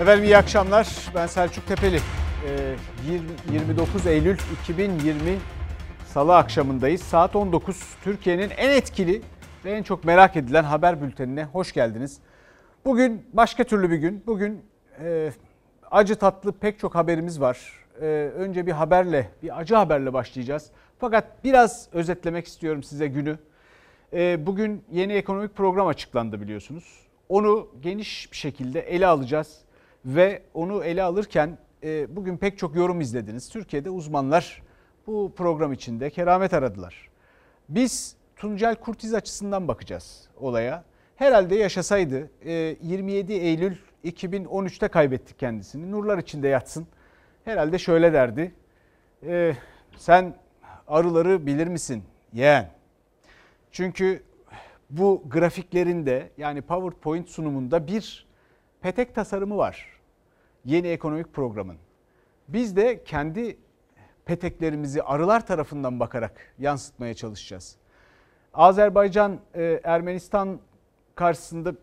Efendim iyi akşamlar. Ben Selçuk Tepeli. Ee, 29 Eylül 2020 Salı akşamındayız. Saat 19. Türkiye'nin en etkili ve en çok merak edilen haber bültenine hoş geldiniz. Bugün başka türlü bir gün. Bugün e, acı tatlı pek çok haberimiz var. E, önce bir haberle, bir acı haberle başlayacağız. Fakat biraz özetlemek istiyorum size günü. E, bugün yeni ekonomik program açıklandı biliyorsunuz. Onu geniş bir şekilde ele alacağız ve onu ele alırken e, bugün pek çok yorum izlediniz. Türkiye'de uzmanlar bu program içinde keramet aradılar. Biz Tuncel Kurtiz açısından bakacağız olaya. Herhalde yaşasaydı 27 e, Eylül 2013'te kaybettik kendisini. Nurlar içinde yatsın. Herhalde şöyle derdi. E, sen arıları bilir misin yeğen? Çünkü bu grafiklerinde yani PowerPoint sunumunda bir petek tasarımı var. Yeni ekonomik programın. Biz de kendi peteklerimizi arılar tarafından bakarak yansıtmaya çalışacağız. Azerbaycan e, Ermenistan karşısında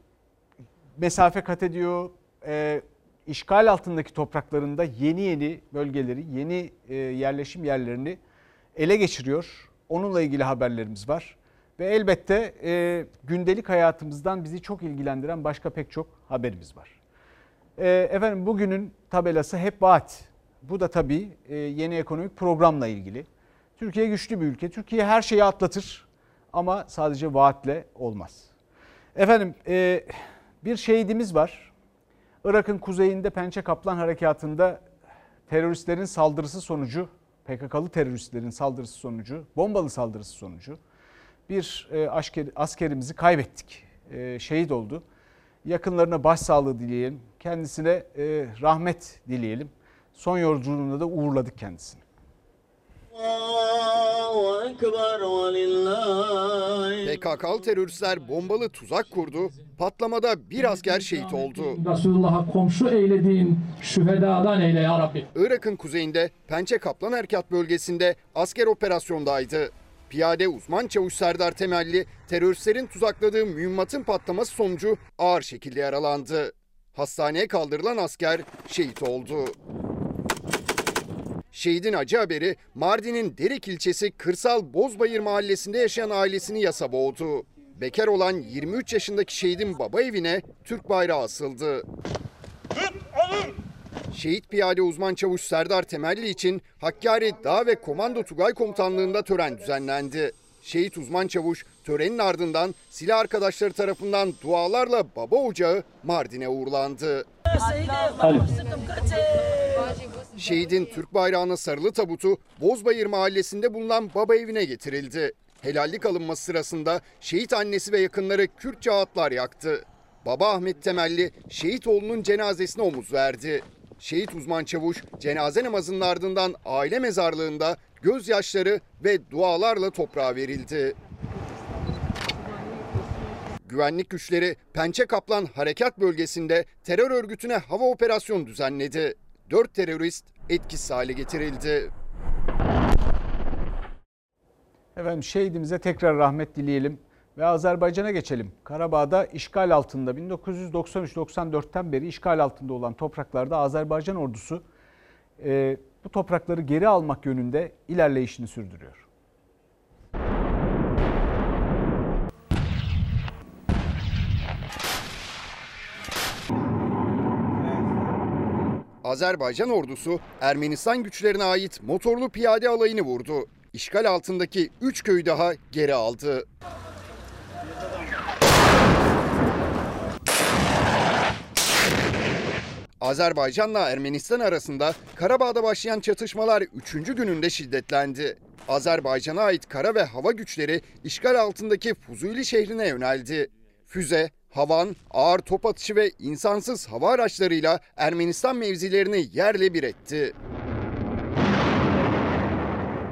mesafe kat ediyor. E, işgal altındaki topraklarında yeni yeni bölgeleri, yeni e, yerleşim yerlerini ele geçiriyor. Onunla ilgili haberlerimiz var. Ve elbette e, gündelik hayatımızdan bizi çok ilgilendiren başka pek çok haberimiz var. E, efendim bugünün tabelası hep vaat. Bu da tabii e, yeni ekonomik programla ilgili. Türkiye güçlü bir ülke. Türkiye her şeyi atlatır ama sadece vaatle olmaz. Efendim e, bir şehidimiz var. Irak'ın kuzeyinde Pençe Kaplan Harekatı'nda teröristlerin saldırısı sonucu, PKK'lı teröristlerin saldırısı sonucu, bombalı saldırısı sonucu bir e, askerimizi kaybettik. E, şehit oldu. Yakınlarına başsağlığı dileyelim. Kendisine e, rahmet dileyelim. Son yolculuğunda da uğurladık kendisini. PKK'lı teröristler bombalı tuzak kurdu. Patlamada bir asker şehit oldu. Resulullah'a komşu eylediğin şühedadan eyle ya Rabbi. Irak'ın kuzeyinde Pençe Kaplan Erkat bölgesinde asker operasyondaydı. Piyade uzman çavuş Serdar Temelli teröristlerin tuzakladığı mühimmatın patlaması sonucu ağır şekilde yaralandı. Hastaneye kaldırılan asker şehit oldu. Şehidin acı haberi Mardin'in Derik ilçesi Kırsal Bozbayır mahallesinde yaşayan ailesini yasa boğdu. Bekar olan 23 yaşındaki şehidin baba evine Türk bayrağı asıldı. Tut, alın. Şehit piyade uzman çavuş Serdar Temelli için Hakkari Dağ ve Komando Tugay Komutanlığı'nda tören düzenlendi. Şehit uzman çavuş törenin ardından silah arkadaşları tarafından dualarla baba ocağı Mardin'e uğurlandı. Şehidin Türk bayrağına sarılı tabutu Bozbayır mahallesinde bulunan baba evine getirildi. Helallik alınması sırasında şehit annesi ve yakınları Kürtçe ağıtlar yaktı. Baba Ahmet Temelli şehit oğlunun cenazesine omuz verdi. Şehit uzman çavuş cenaze namazının ardından aile mezarlığında gözyaşları ve dualarla toprağa verildi. Güvenlik güçleri Pençe Kaplan harekat bölgesinde terör örgütüne hava operasyonu düzenledi. Dört terörist etkisiz hale getirildi. Efendim şehidimize tekrar rahmet dileyelim. Ve Azerbaycan'a geçelim. Karabağ'da işgal altında 1993-94'ten beri işgal altında olan topraklarda Azerbaycan ordusu e, bu toprakları geri almak yönünde ilerleyişini sürdürüyor. Azerbaycan ordusu Ermenistan güçlerine ait motorlu piyade alayını vurdu. İşgal altındaki 3 köyü daha geri aldı. Azerbaycan'la Ermenistan arasında Karabağ'da başlayan çatışmalar 3. gününde şiddetlendi. Azerbaycan'a ait kara ve hava güçleri işgal altındaki Fuzuli şehrine yöneldi. Füze, havan, ağır top atışı ve insansız hava araçlarıyla Ermenistan mevzilerini yerle bir etti.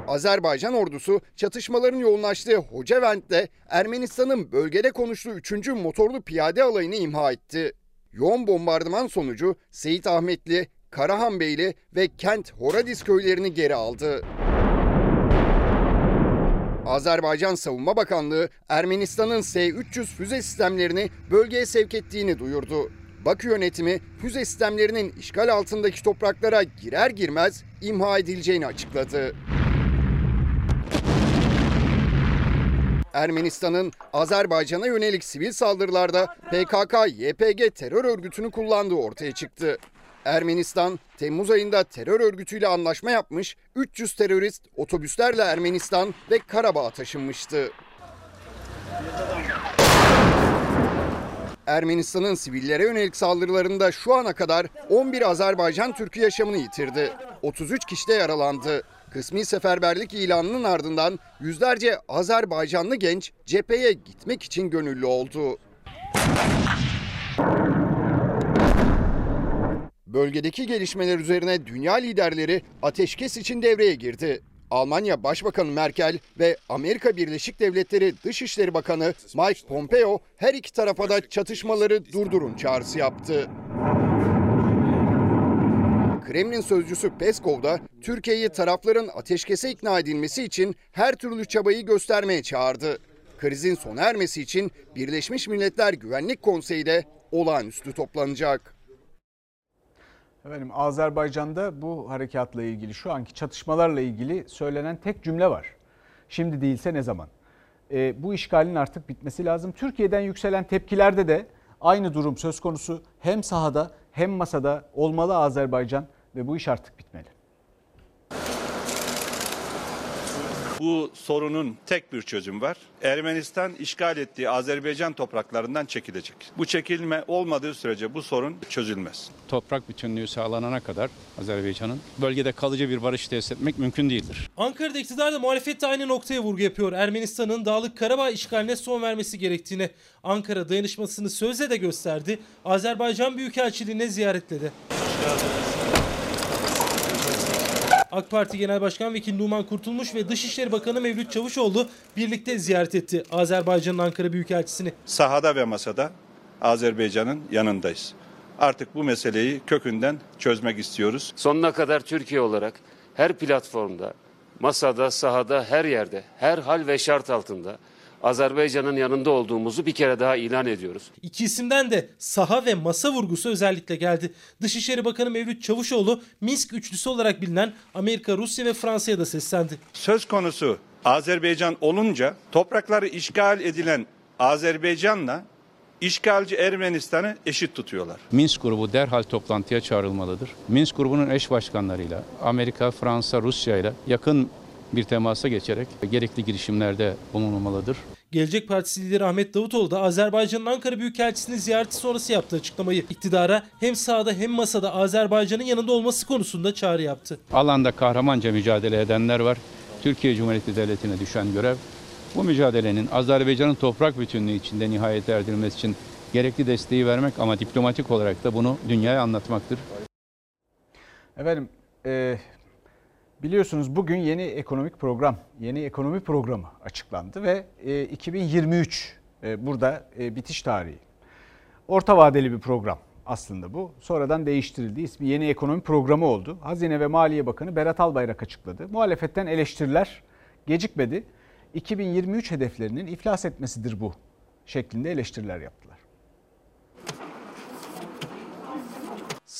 Azerbaycan ordusu çatışmaların yoğunlaştığı Hocavent'te Ermenistan'ın bölgede konuştuğu 3. motorlu piyade alayını imha etti. Yoğun bombardıman sonucu Seyit Ahmetli, Karahanbeyli ve Kent Horadiz köylerini geri aldı. Azerbaycan Savunma Bakanlığı Ermenistan'ın S-300 füze sistemlerini bölgeye sevk ettiğini duyurdu. Bakü yönetimi füze sistemlerinin işgal altındaki topraklara girer girmez imha edileceğini açıkladı. Ermenistan'ın Azerbaycan'a yönelik sivil saldırılarda PKK-YPG terör örgütünü kullandığı ortaya çıktı. Ermenistan, Temmuz ayında terör örgütüyle anlaşma yapmış, 300 terörist otobüslerle Ermenistan ve Karabağ'a taşınmıştı. Ermenistan'ın sivillere yönelik saldırılarında şu ana kadar 11 Azerbaycan Türk'ü yaşamını yitirdi. 33 kişi de yaralandı. Kısmi seferberlik ilanının ardından yüzlerce Azerbaycanlı genç cepheye gitmek için gönüllü oldu. Bölgedeki gelişmeler üzerine dünya liderleri ateşkes için devreye girdi. Almanya Başbakanı Merkel ve Amerika Birleşik Devletleri Dışişleri Bakanı Mike Pompeo her iki tarafa da çatışmaları durdurun çağrısı yaptı. Kremlin sözcüsü Peskov da Türkiye'yi tarafların ateşkese ikna edilmesi için her türlü çabayı göstermeye çağırdı. Krizin sona ermesi için Birleşmiş Milletler Güvenlik Konseyi de olağanüstü toplanacak. Efendim Azerbaycan'da bu harekatla ilgili şu anki çatışmalarla ilgili söylenen tek cümle var. Şimdi değilse ne zaman? E, bu işgalin artık bitmesi lazım. Türkiye'den yükselen tepkilerde de aynı durum söz konusu. Hem sahada hem masada olmalı Azerbaycan ve bu iş artık bitmeli. Bu sorunun tek bir çözüm var. Ermenistan işgal ettiği Azerbaycan topraklarından çekilecek. Bu çekilme olmadığı sürece bu sorun çözülmez. Toprak bütünlüğü sağlanana kadar Azerbaycan'ın bölgede kalıcı bir barış tesis etmek mümkün değildir. Ankara'da iktidar da muhalefet de aynı noktaya vurgu yapıyor. Ermenistan'ın Dağlık Karabağ işgaline son vermesi gerektiğini. Ankara dayanışmasını sözle de gösterdi. Azerbaycan Büyükelçiliğine ziyaretledi. AK Parti Genel Başkan Vekili Numan Kurtulmuş ve Dışişleri Bakanı Mevlüt Çavuşoğlu birlikte ziyaret etti Azerbaycan'ın Ankara Büyükelçisini. Sahada ve masada Azerbaycan'ın yanındayız. Artık bu meseleyi kökünden çözmek istiyoruz. Sonuna kadar Türkiye olarak her platformda, masada, sahada, her yerde, her hal ve şart altında Azerbaycan'ın yanında olduğumuzu bir kere daha ilan ediyoruz. İki isimden de saha ve masa vurgusu özellikle geldi. Dışişleri Bakanı Mevlüt Çavuşoğlu Minsk üçlüsü olarak bilinen Amerika, Rusya ve Fransa'ya da seslendi. Söz konusu Azerbaycan olunca toprakları işgal edilen Azerbaycan'la işgalci Ermenistan'ı eşit tutuyorlar. Minsk grubu derhal toplantıya çağrılmalıdır. Minsk grubunun eş başkanlarıyla Amerika, Fransa, Rusya ile yakın bir temasa geçerek gerekli girişimlerde bulunulmalıdır. Gelecek Partisi lideri Ahmet Davutoğlu da Azerbaycan'ın Ankara Büyükelçisi'ni ziyareti sonrası yaptığı açıklamayı iktidara hem sahada hem masada Azerbaycan'ın yanında olması konusunda çağrı yaptı. Alanda kahramanca mücadele edenler var. Türkiye Cumhuriyeti Devleti'ne düşen görev bu mücadelenin Azerbaycan'ın toprak bütünlüğü içinde nihayet erdirilmesi için gerekli desteği vermek ama diplomatik olarak da bunu dünyaya anlatmaktır. Efendim e, biliyorsunuz bugün yeni ekonomik program, yeni ekonomi programı açıklandı ve e, 2023 e, burada e, bitiş tarihi. Orta vadeli bir program aslında bu. Sonradan değiştirildi. İsmi yeni ekonomi programı oldu. Hazine ve Maliye Bakanı Berat Albayrak açıkladı. Muhalefetten eleştiriler gecikmedi. 2023 hedeflerinin iflas etmesidir bu şeklinde eleştiriler yaptılar.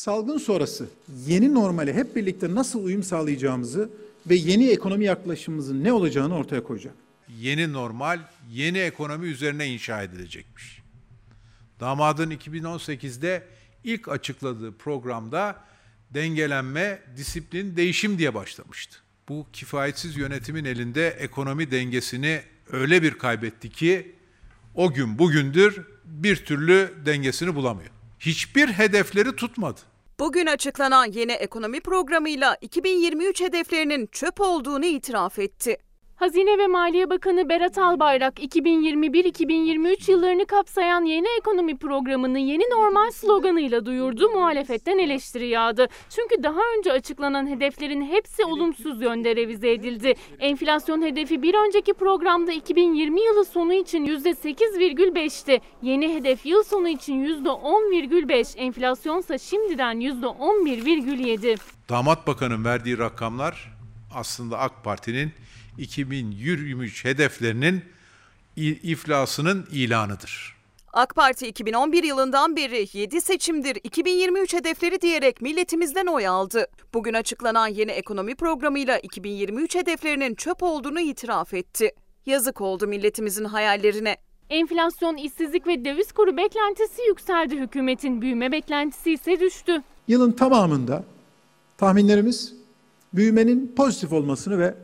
Salgın sonrası yeni normale hep birlikte nasıl uyum sağlayacağımızı ve yeni ekonomi yaklaşımımızın ne olacağını ortaya koyacak. Yeni normal, yeni ekonomi üzerine inşa edilecekmiş. Damadın 2018'de ilk açıkladığı programda dengelenme, disiplin, değişim diye başlamıştı. Bu kifayetsiz yönetimin elinde ekonomi dengesini öyle bir kaybetti ki o gün bugündür bir türlü dengesini bulamıyor. Hiçbir hedefleri tutmadı. Bugün açıklanan yeni ekonomi programıyla 2023 hedeflerinin çöp olduğunu itiraf etti. Hazine ve Maliye Bakanı Berat Albayrak 2021-2023 yıllarını kapsayan yeni ekonomi programını yeni normal sloganıyla duyurdu, muhalefetten eleştiri yağdı. Çünkü daha önce açıklanan hedeflerin hepsi olumsuz yönde revize edildi. Enflasyon hedefi bir önceki programda 2020 yılı sonu için %8,5'ti. Yeni hedef yıl sonu için %10,5, enflasyonsa şimdiden %11,7. Damat Bakan'ın verdiği rakamlar aslında AK Parti'nin 2023 hedeflerinin iflasının ilanıdır. AK Parti 2011 yılından beri 7 seçimdir 2023 hedefleri diyerek milletimizden oy aldı. Bugün açıklanan yeni ekonomi programıyla 2023 hedeflerinin çöp olduğunu itiraf etti. Yazık oldu milletimizin hayallerine. Enflasyon, işsizlik ve döviz kuru beklentisi yükseldi. Hükümetin büyüme beklentisi ise düştü. Yılın tamamında tahminlerimiz büyümenin pozitif olmasını ve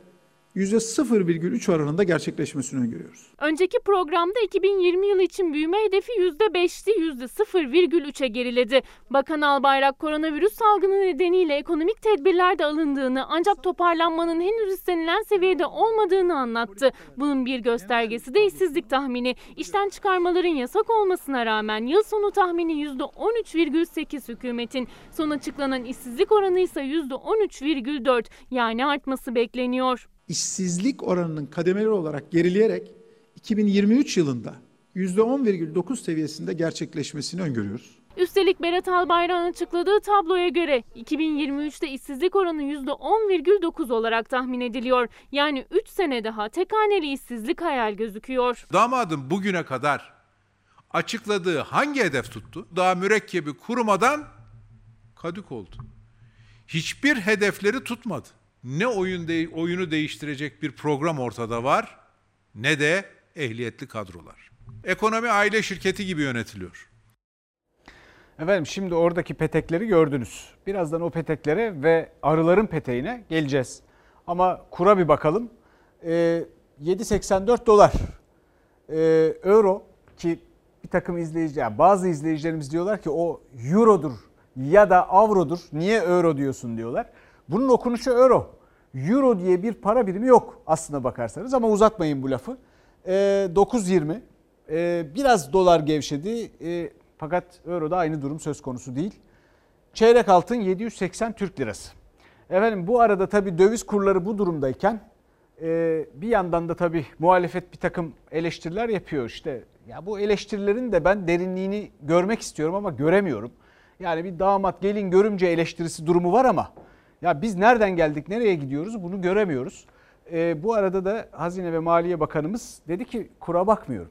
%0,3 oranında gerçekleşmesini öngörüyoruz. Önceki programda 2020 yılı için büyüme hedefi %5'ti, %0,3'e geriledi. Bakan Albayrak koronavirüs salgını nedeniyle ekonomik tedbirler de alındığını ancak toparlanmanın henüz istenilen seviyede olmadığını anlattı. Bunun bir göstergesi de işsizlik tahmini. İşten çıkarmaların yasak olmasına rağmen yıl sonu tahmini %13,8 hükümetin. Son açıklanan işsizlik oranı ise %13,4 yani artması bekleniyor. İşsizlik oranının kademeli olarak gerileyerek 2023 yılında %10,9 seviyesinde gerçekleşmesini öngörüyoruz. Üstelik Berat Albayrak'ın açıkladığı tabloya göre 2023'te işsizlik oranı %10,9 olarak tahmin ediliyor. Yani 3 sene daha tek haneli işsizlik hayal gözüküyor. Damadın bugüne kadar açıkladığı hangi hedef tuttu? Daha mürekkebi kurumadan kadük oldu. Hiçbir hedefleri tutmadı. Ne oyun de, oyunu değiştirecek bir program ortada var ne de ehliyetli kadrolar. Ekonomi aile şirketi gibi yönetiliyor. Efendim şimdi oradaki petekleri gördünüz. Birazdan o peteklere ve arıların peteğine geleceğiz. Ama kura bir bakalım. Ee, 7.84 dolar. Ee, euro ki bir takım izleyici, yani bazı izleyicilerimiz diyorlar ki o eurodur ya da avrodur. Niye euro diyorsun diyorlar. Bunun okunuşu euro. Euro diye bir para birimi yok aslına bakarsanız ama uzatmayın bu lafı. Ee, 9.20 ee, biraz dolar gevşedi ee, fakat euroda aynı durum söz konusu değil. Çeyrek altın 780 Türk lirası. Efendim bu arada tabii döviz kurları bu durumdayken e, bir yandan da tabii muhalefet bir takım eleştiriler yapıyor işte. Ya bu eleştirilerin de ben derinliğini görmek istiyorum ama göremiyorum. Yani bir damat gelin görümce eleştirisi durumu var ama ya biz nereden geldik nereye gidiyoruz bunu göremiyoruz. E, bu arada da Hazine ve Maliye Bakanımız dedi ki kura bakmıyorum.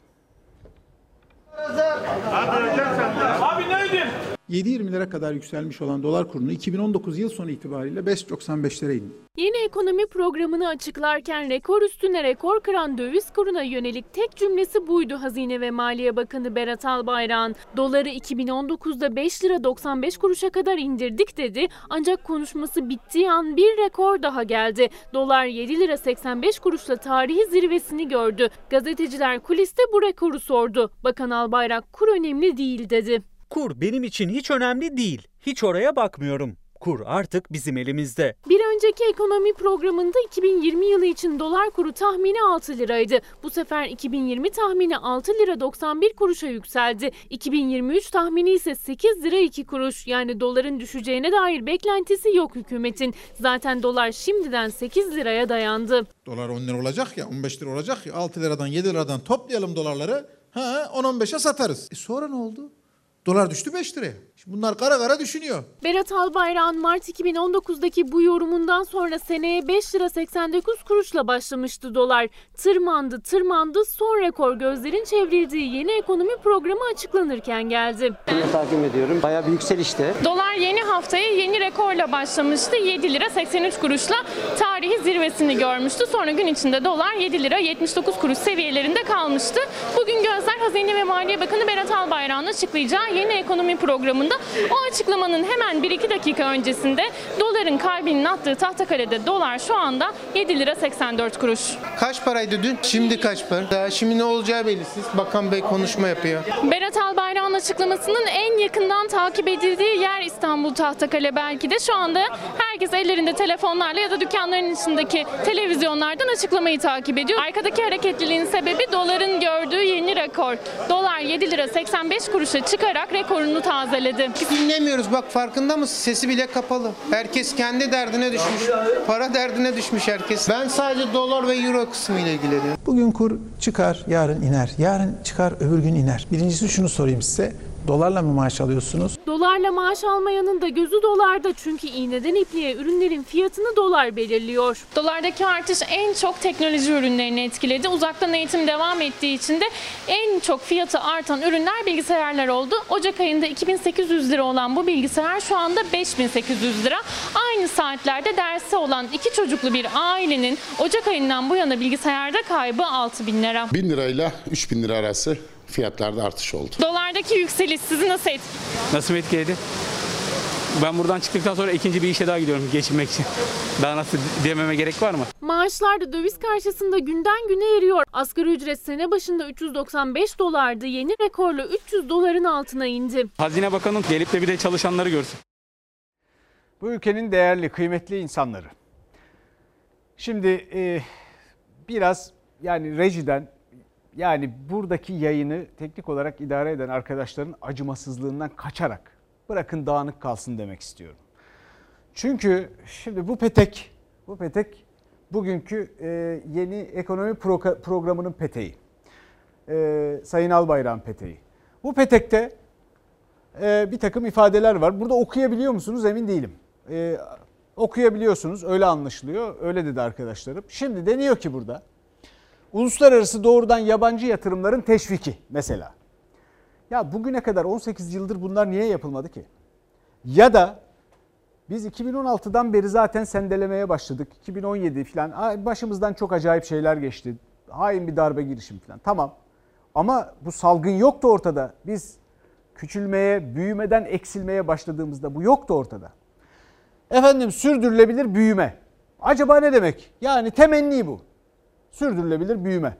Abi neydi? 7.20'lere kadar yükselmiş olan dolar kurunu 2019 yıl sonu itibariyle 5.95'lere indi. Yeni ekonomi programını açıklarken rekor üstüne rekor kıran döviz kuruna yönelik tek cümlesi buydu Hazine ve Maliye Bakanı Berat Albayrak'ın. Doları 2019'da 5 lira 95 kuruşa kadar indirdik dedi ancak konuşması bittiği an bir rekor daha geldi. Dolar 7 lira 85 kuruşla tarihi zirvesini gördü. Gazeteciler kuliste bu rekoru sordu. Bakan Albayrak kur önemli değil dedi. Kur benim için hiç önemli değil. Hiç oraya bakmıyorum. Kur artık bizim elimizde. Bir önceki ekonomi programında 2020 yılı için dolar kuru tahmini 6 liraydı. Bu sefer 2020 tahmini 6 lira 91 kuruşa yükseldi. 2023 tahmini ise 8 lira 2 kuruş. Yani doların düşeceğine dair beklentisi yok hükümetin. Zaten dolar şimdiden 8 liraya dayandı. Dolar 10 lira olacak ya 15 lira olacak ya 6 liradan 7 liradan toplayalım dolarları. Ha 10-15'e satarız. E sonra ne oldu? Dolar düştü 5 liraya. Bunlar kara kara düşünüyor. Berat Albayrak'ın Mart 2019'daki bu yorumundan sonra seneye 5 lira 89 kuruşla başlamıştı dolar. Tırmandı tırmandı son rekor gözlerin çevrildiği yeni ekonomi programı açıklanırken geldi. takip ediyorum. Bayağı bir yükselişte. Dolar yeni haftaya yeni rekorla başlamıştı. 7 lira 83 kuruşla tarihi zirvesini görmüştü. Sonra gün içinde dolar 7 lira 79 kuruş seviyelerinde kalmıştı. Bugün gözler Hazine ve Maliye Bakanı Berat Albayrak'ın açıklayacağı yeni ekonomi programında o açıklamanın hemen 1-2 dakika öncesinde doların kalbinin attığı Tahtakale'de dolar şu anda 7 lira 84 kuruş. Kaç paraydı dün? Şimdi kaç para? Daha şimdi ne olacağı belirsiz. Bakan Bey konuşma yapıyor. Berat Albayrak'ın açıklamasının en yakından takip edildiği yer İstanbul Tahtakale belki de. Şu anda herkes ellerinde telefonlarla ya da dükkanların içindeki televizyonlardan açıklamayı takip ediyor. Arkadaki hareketliliğin sebebi doların gördüğü yeni rekor. Dolar 7 lira 85 kuruşa çıkarak rekorunu tazeledi. Dinlemiyoruz bak farkında mısın? Sesi bile kapalı. Herkes kendi derdine düşmüş. Para derdine düşmüş herkes. Ben sadece dolar ve euro kısmıyla ilgileniyorum. Bugün kur çıkar, yarın iner. Yarın çıkar, öbür gün iner. Birincisi şunu sorayım size. Dolarla mı maaş alıyorsunuz? Dolarla maaş almayanın da gözü dolarda çünkü iğneden ipliğe ürünlerin fiyatını dolar belirliyor. Dolardaki artış en çok teknoloji ürünlerini etkiledi. Uzaktan eğitim devam ettiği için de en çok fiyatı artan ürünler bilgisayarlar oldu. Ocak ayında 2800 lira olan bu bilgisayar şu anda 5800 lira. Aynı saatlerde dersi olan iki çocuklu bir ailenin Ocak ayından bu yana bilgisayarda kaybı 6000 lira. 1000 lirayla 3000 lira arası fiyatlarda artış oldu. Dolardaki yükseliş sizi nasıl etkiledi? Nasıl etkiledi? Ben buradan çıktıktan sonra ikinci bir işe daha gidiyorum geçinmek için. Daha nasıl dememe gerek var mı? Maaşlar da döviz karşısında günden güne eriyor. Asgari ücret sene başında 395 dolardı. Yeni rekorla 300 doların altına indi. Hazine Bakanı gelip de bir de çalışanları görsün. Bu ülkenin değerli, kıymetli insanları. Şimdi e, biraz yani rejiden yani buradaki yayını teknik olarak idare eden arkadaşların acımasızlığından kaçarak bırakın dağınık kalsın demek istiyorum. Çünkü şimdi bu petek, bu petek bugünkü e, yeni ekonomi pro- programının peteği. E, Sayın Albayrak'ın peteği. Bu petekte e, bir takım ifadeler var. Burada okuyabiliyor musunuz emin değilim. Okuyabiliyorsunuz öyle anlaşılıyor. Öyle dedi arkadaşlarım. Şimdi deniyor ki burada uluslararası doğrudan yabancı yatırımların teşviki mesela. Ya bugüne kadar 18 yıldır bunlar niye yapılmadı ki? Ya da biz 2016'dan beri zaten sendelemeye başladık. 2017 falan başımızdan çok acayip şeyler geçti. Hain bir darbe girişim falan. Tamam. Ama bu salgın yoktu ortada. Biz küçülmeye, büyümeden eksilmeye başladığımızda bu yoktu ortada. Efendim sürdürülebilir büyüme. Acaba ne demek? Yani temenni bu. Sürdürülebilir büyüme.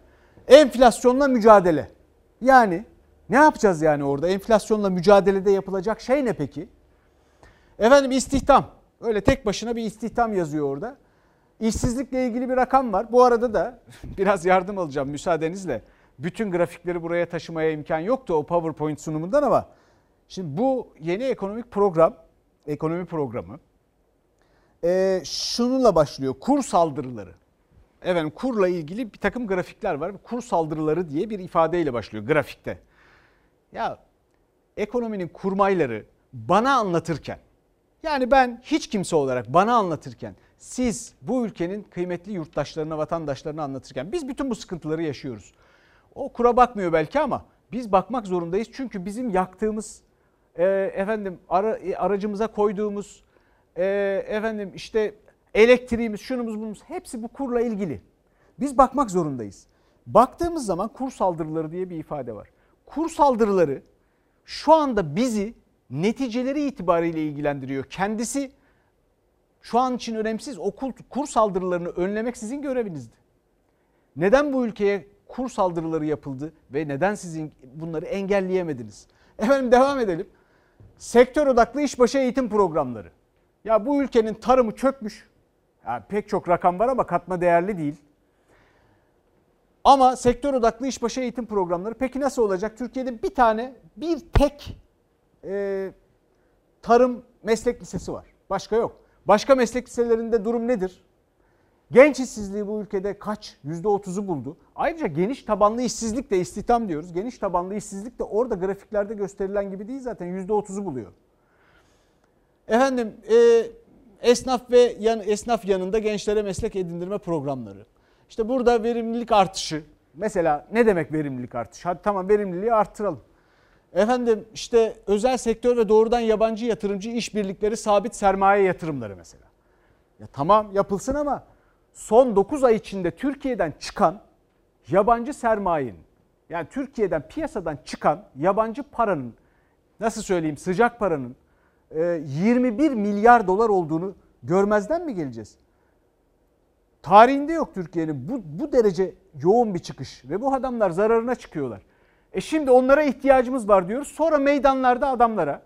Enflasyonla mücadele. Yani ne yapacağız yani orada? Enflasyonla mücadelede yapılacak şey ne peki? Efendim istihdam. Öyle tek başına bir istihdam yazıyor orada. İşsizlikle ilgili bir rakam var. Bu arada da biraz yardım alacağım müsaadenizle. Bütün grafikleri buraya taşımaya imkan yoktu o PowerPoint sunumundan ama şimdi bu yeni ekonomik program, ekonomi programı e, şununla başlıyor. Kur saldırıları. Efendim kurla ilgili bir takım grafikler var. Kur saldırıları diye bir ifadeyle başlıyor grafikte. Ya ekonominin kurmayları bana anlatırken yani ben hiç kimse olarak bana anlatırken siz bu ülkenin kıymetli yurttaşlarına, vatandaşlarına anlatırken biz bütün bu sıkıntıları yaşıyoruz. O kura bakmıyor belki ama biz bakmak zorundayız. Çünkü bizim yaktığımız e, efendim ara, aracımıza koyduğumuz e, efendim işte elektriğimiz, şunumuz bunumuz hepsi bu kurla ilgili. Biz bakmak zorundayız. Baktığımız zaman kur saldırıları diye bir ifade var. Kur saldırıları şu anda bizi neticeleri itibariyle ilgilendiriyor. Kendisi şu an için önemsiz. O kur saldırılarını önlemek sizin görevinizdi. Neden bu ülkeye kur saldırıları yapıldı ve neden sizin bunları engelleyemediniz? Efendim devam edelim. Sektör odaklı işbaşı eğitim programları. Ya bu ülkenin tarımı çökmüş. Yani pek çok rakam var ama katma değerli değil. Ama sektör odaklı işbaşı eğitim programları peki nasıl olacak? Türkiye'de bir tane, bir tek e, tarım meslek lisesi var. Başka yok. Başka meslek liselerinde durum nedir? Genç işsizliği bu ülkede kaç? %30'u buldu. Ayrıca geniş tabanlı işsizlik de istihdam diyoruz. Geniş tabanlı işsizlik de orada grafiklerde gösterilen gibi değil zaten %30'u buluyor. Efendim e, esnaf ve yan, esnaf yanında gençlere meslek edindirme programları. İşte burada verimlilik artışı. Mesela ne demek verimlilik artışı? Hadi tamam verimliliği arttıralım. Efendim işte özel sektör ve doğrudan yabancı yatırımcı işbirlikleri sabit sermaye yatırımları mesela. Ya tamam yapılsın ama son 9 ay içinde Türkiye'den çıkan yabancı sermayenin yani Türkiye'den piyasadan çıkan yabancı paranın nasıl söyleyeyim sıcak paranın 21 milyar dolar olduğunu görmezden mi geleceğiz? Tarihinde yok Türkiye'nin bu, bu derece yoğun bir çıkış ve bu adamlar zararına çıkıyorlar. E şimdi onlara ihtiyacımız var diyoruz. Sonra meydanlarda adamlara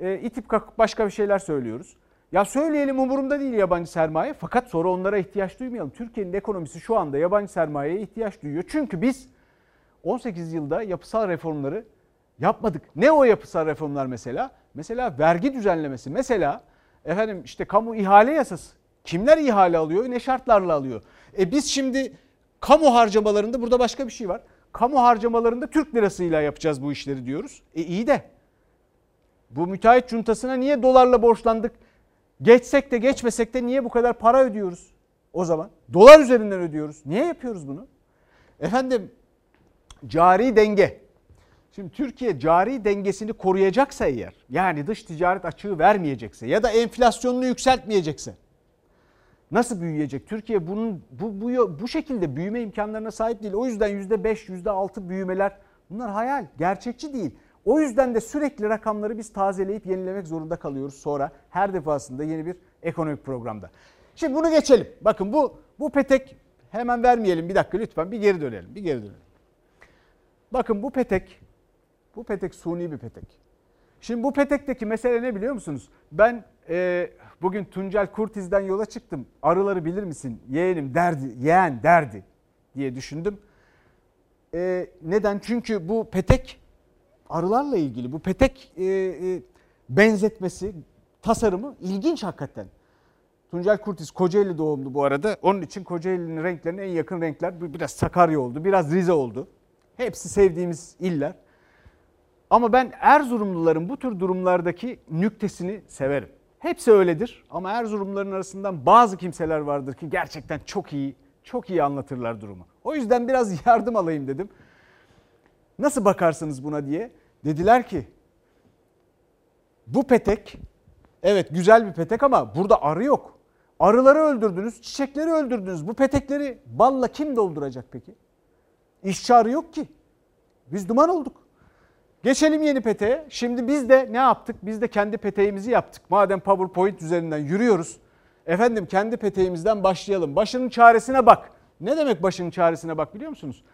e, itip kalkıp başka bir şeyler söylüyoruz. Ya söyleyelim umurumda değil yabancı sermaye fakat sonra onlara ihtiyaç duymayalım. Türkiye'nin ekonomisi şu anda yabancı sermayeye ihtiyaç duyuyor. Çünkü biz 18 yılda yapısal reformları yapmadık. Ne o yapısal reformlar mesela? Mesela vergi düzenlemesi. Mesela efendim işte kamu ihale yasası. Kimler ihale alıyor? Ne şartlarla alıyor? E biz şimdi kamu harcamalarında burada başka bir şey var. Kamu harcamalarında Türk lirasıyla yapacağız bu işleri diyoruz. E iyi de Bu müteahhit cuntasına niye dolarla borçlandık? Geçsek de geçmesek de niye bu kadar para ödüyoruz o zaman? Dolar üzerinden ödüyoruz. Niye yapıyoruz bunu? Efendim cari denge. Şimdi Türkiye cari dengesini koruyacaksa eğer yani dış ticaret açığı vermeyecekse ya da enflasyonunu yükseltmeyecekse nasıl büyüyecek? Türkiye bunun bu, bu, bu şekilde büyüme imkanlarına sahip değil. O yüzden %5, %6 büyümeler bunlar hayal, gerçekçi değil. O yüzden de sürekli rakamları biz tazeleyip yenilemek zorunda kalıyoruz sonra her defasında yeni bir ekonomik programda. Şimdi bunu geçelim. Bakın bu bu petek hemen vermeyelim bir dakika lütfen bir geri dönelim. Bir geri dönelim. Bakın bu petek bu petek suni bir petek. Şimdi bu petekteki mesele ne biliyor musunuz? Ben e, bugün Tuncel Kurtiz'den yola çıktım. Arıları bilir misin? Yeğenim derdi, yeğen derdi diye düşündüm. E, neden? Çünkü bu petek arılarla ilgili. Bu petek e, e, benzetmesi, tasarımı ilginç hakikaten. Tuncel Kurtiz Kocaeli doğumlu bu arada. Onun için Kocaeli'nin renklerine en yakın renkler biraz Sakarya oldu, biraz Rize oldu. Hepsi sevdiğimiz iller. Ama ben Erzurumluların bu tür durumlardaki nüktesini severim. Hepsi öyledir ama Erzurumluların arasından bazı kimseler vardır ki gerçekten çok iyi, çok iyi anlatırlar durumu. O yüzden biraz yardım alayım dedim. Nasıl bakarsınız buna diye. Dediler ki bu petek evet güzel bir petek ama burada arı yok. Arıları öldürdünüz, çiçekleri öldürdünüz. Bu petekleri balla kim dolduracak peki? İşçi arı yok ki. Biz duman olduk. Geçelim yeni peteğe. Şimdi biz de ne yaptık? Biz de kendi peteğimizi yaptık. Madem PowerPoint üzerinden yürüyoruz. Efendim kendi peteğimizden başlayalım. Başının çaresine bak. Ne demek başının çaresine bak biliyor musunuz?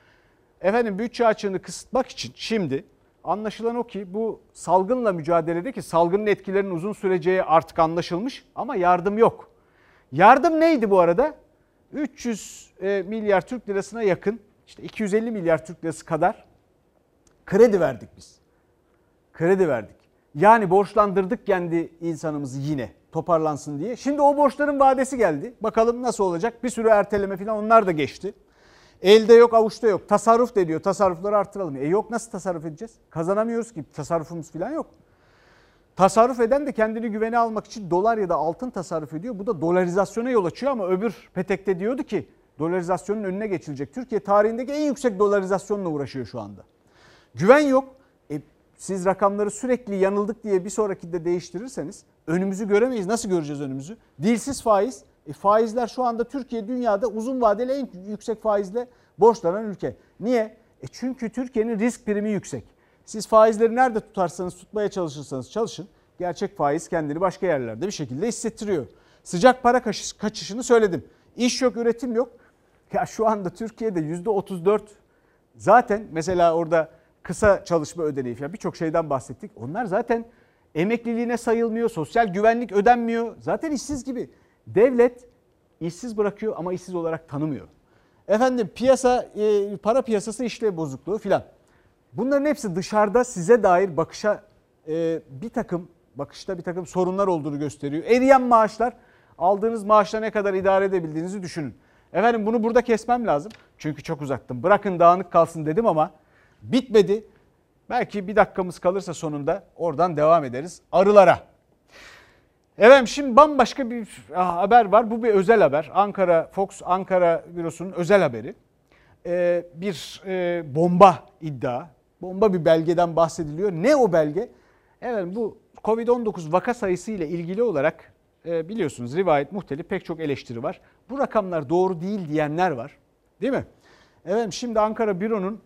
Efendim bütçe açığını kısıtmak için şimdi anlaşılan o ki bu salgınla mücadelede ki salgının etkilerinin uzun süreceği artık anlaşılmış ama yardım yok. Yardım neydi bu arada? 300 e, milyar Türk lirasına yakın işte 250 milyar Türk lirası kadar kredi verdik biz. Kredi verdik. Yani borçlandırdık kendi insanımızı yine toparlansın diye. Şimdi o borçların vadesi geldi. Bakalım nasıl olacak? Bir sürü erteleme falan onlar da geçti. Elde yok avuçta yok. Tasarruf da diyor. Tasarrufları arttıralım. E yok nasıl tasarruf edeceğiz? Kazanamıyoruz ki. Tasarrufumuz falan yok. Tasarruf eden de kendini güvene almak için dolar ya da altın tasarruf ediyor. Bu da dolarizasyona yol açıyor ama öbür petekte diyordu ki dolarizasyonun önüne geçilecek. Türkiye tarihindeki en yüksek dolarizasyonla uğraşıyor şu anda. Güven yok. Siz rakamları sürekli yanıldık diye bir sonraki de değiştirirseniz önümüzü göremeyiz. Nasıl göreceğiz önümüzü? Dilsiz faiz. E, faizler şu anda Türkiye dünyada uzun vadeli en yüksek faizle borçlanan ülke. Niye? E çünkü Türkiye'nin risk primi yüksek. Siz faizleri nerede tutarsanız tutmaya çalışırsanız çalışın. Gerçek faiz kendini başka yerlerde bir şekilde hissettiriyor. Sıcak para kaçışını söyledim. İş yok, üretim yok. Ya şu anda Türkiye'de %34 zaten mesela orada kısa çalışma ödeneği falan birçok şeyden bahsettik. Onlar zaten emekliliğine sayılmıyor, sosyal güvenlik ödenmiyor. Zaten işsiz gibi. Devlet işsiz bırakıyor ama işsiz olarak tanımıyor. Efendim piyasa, e, para piyasası işlev bozukluğu filan. Bunların hepsi dışarıda size dair bakışa e, bir takım bakışta bir takım sorunlar olduğunu gösteriyor. Eriyen maaşlar aldığınız maaşla ne kadar idare edebildiğinizi düşünün. Efendim bunu burada kesmem lazım. Çünkü çok uzattım. Bırakın dağınık kalsın dedim ama bitmedi. Belki bir dakikamız kalırsa sonunda oradan devam ederiz. Arılara. Efendim şimdi bambaşka bir haber var. Bu bir özel haber. Ankara, Fox Ankara bürosunun özel haberi. Ee, bir e, bomba iddia. Bomba bir belgeden bahsediliyor. Ne o belge? Efendim bu Covid-19 vaka sayısı ile ilgili olarak e, biliyorsunuz rivayet muhtelif pek çok eleştiri var. Bu rakamlar doğru değil diyenler var. Değil mi? Efendim şimdi Ankara büronun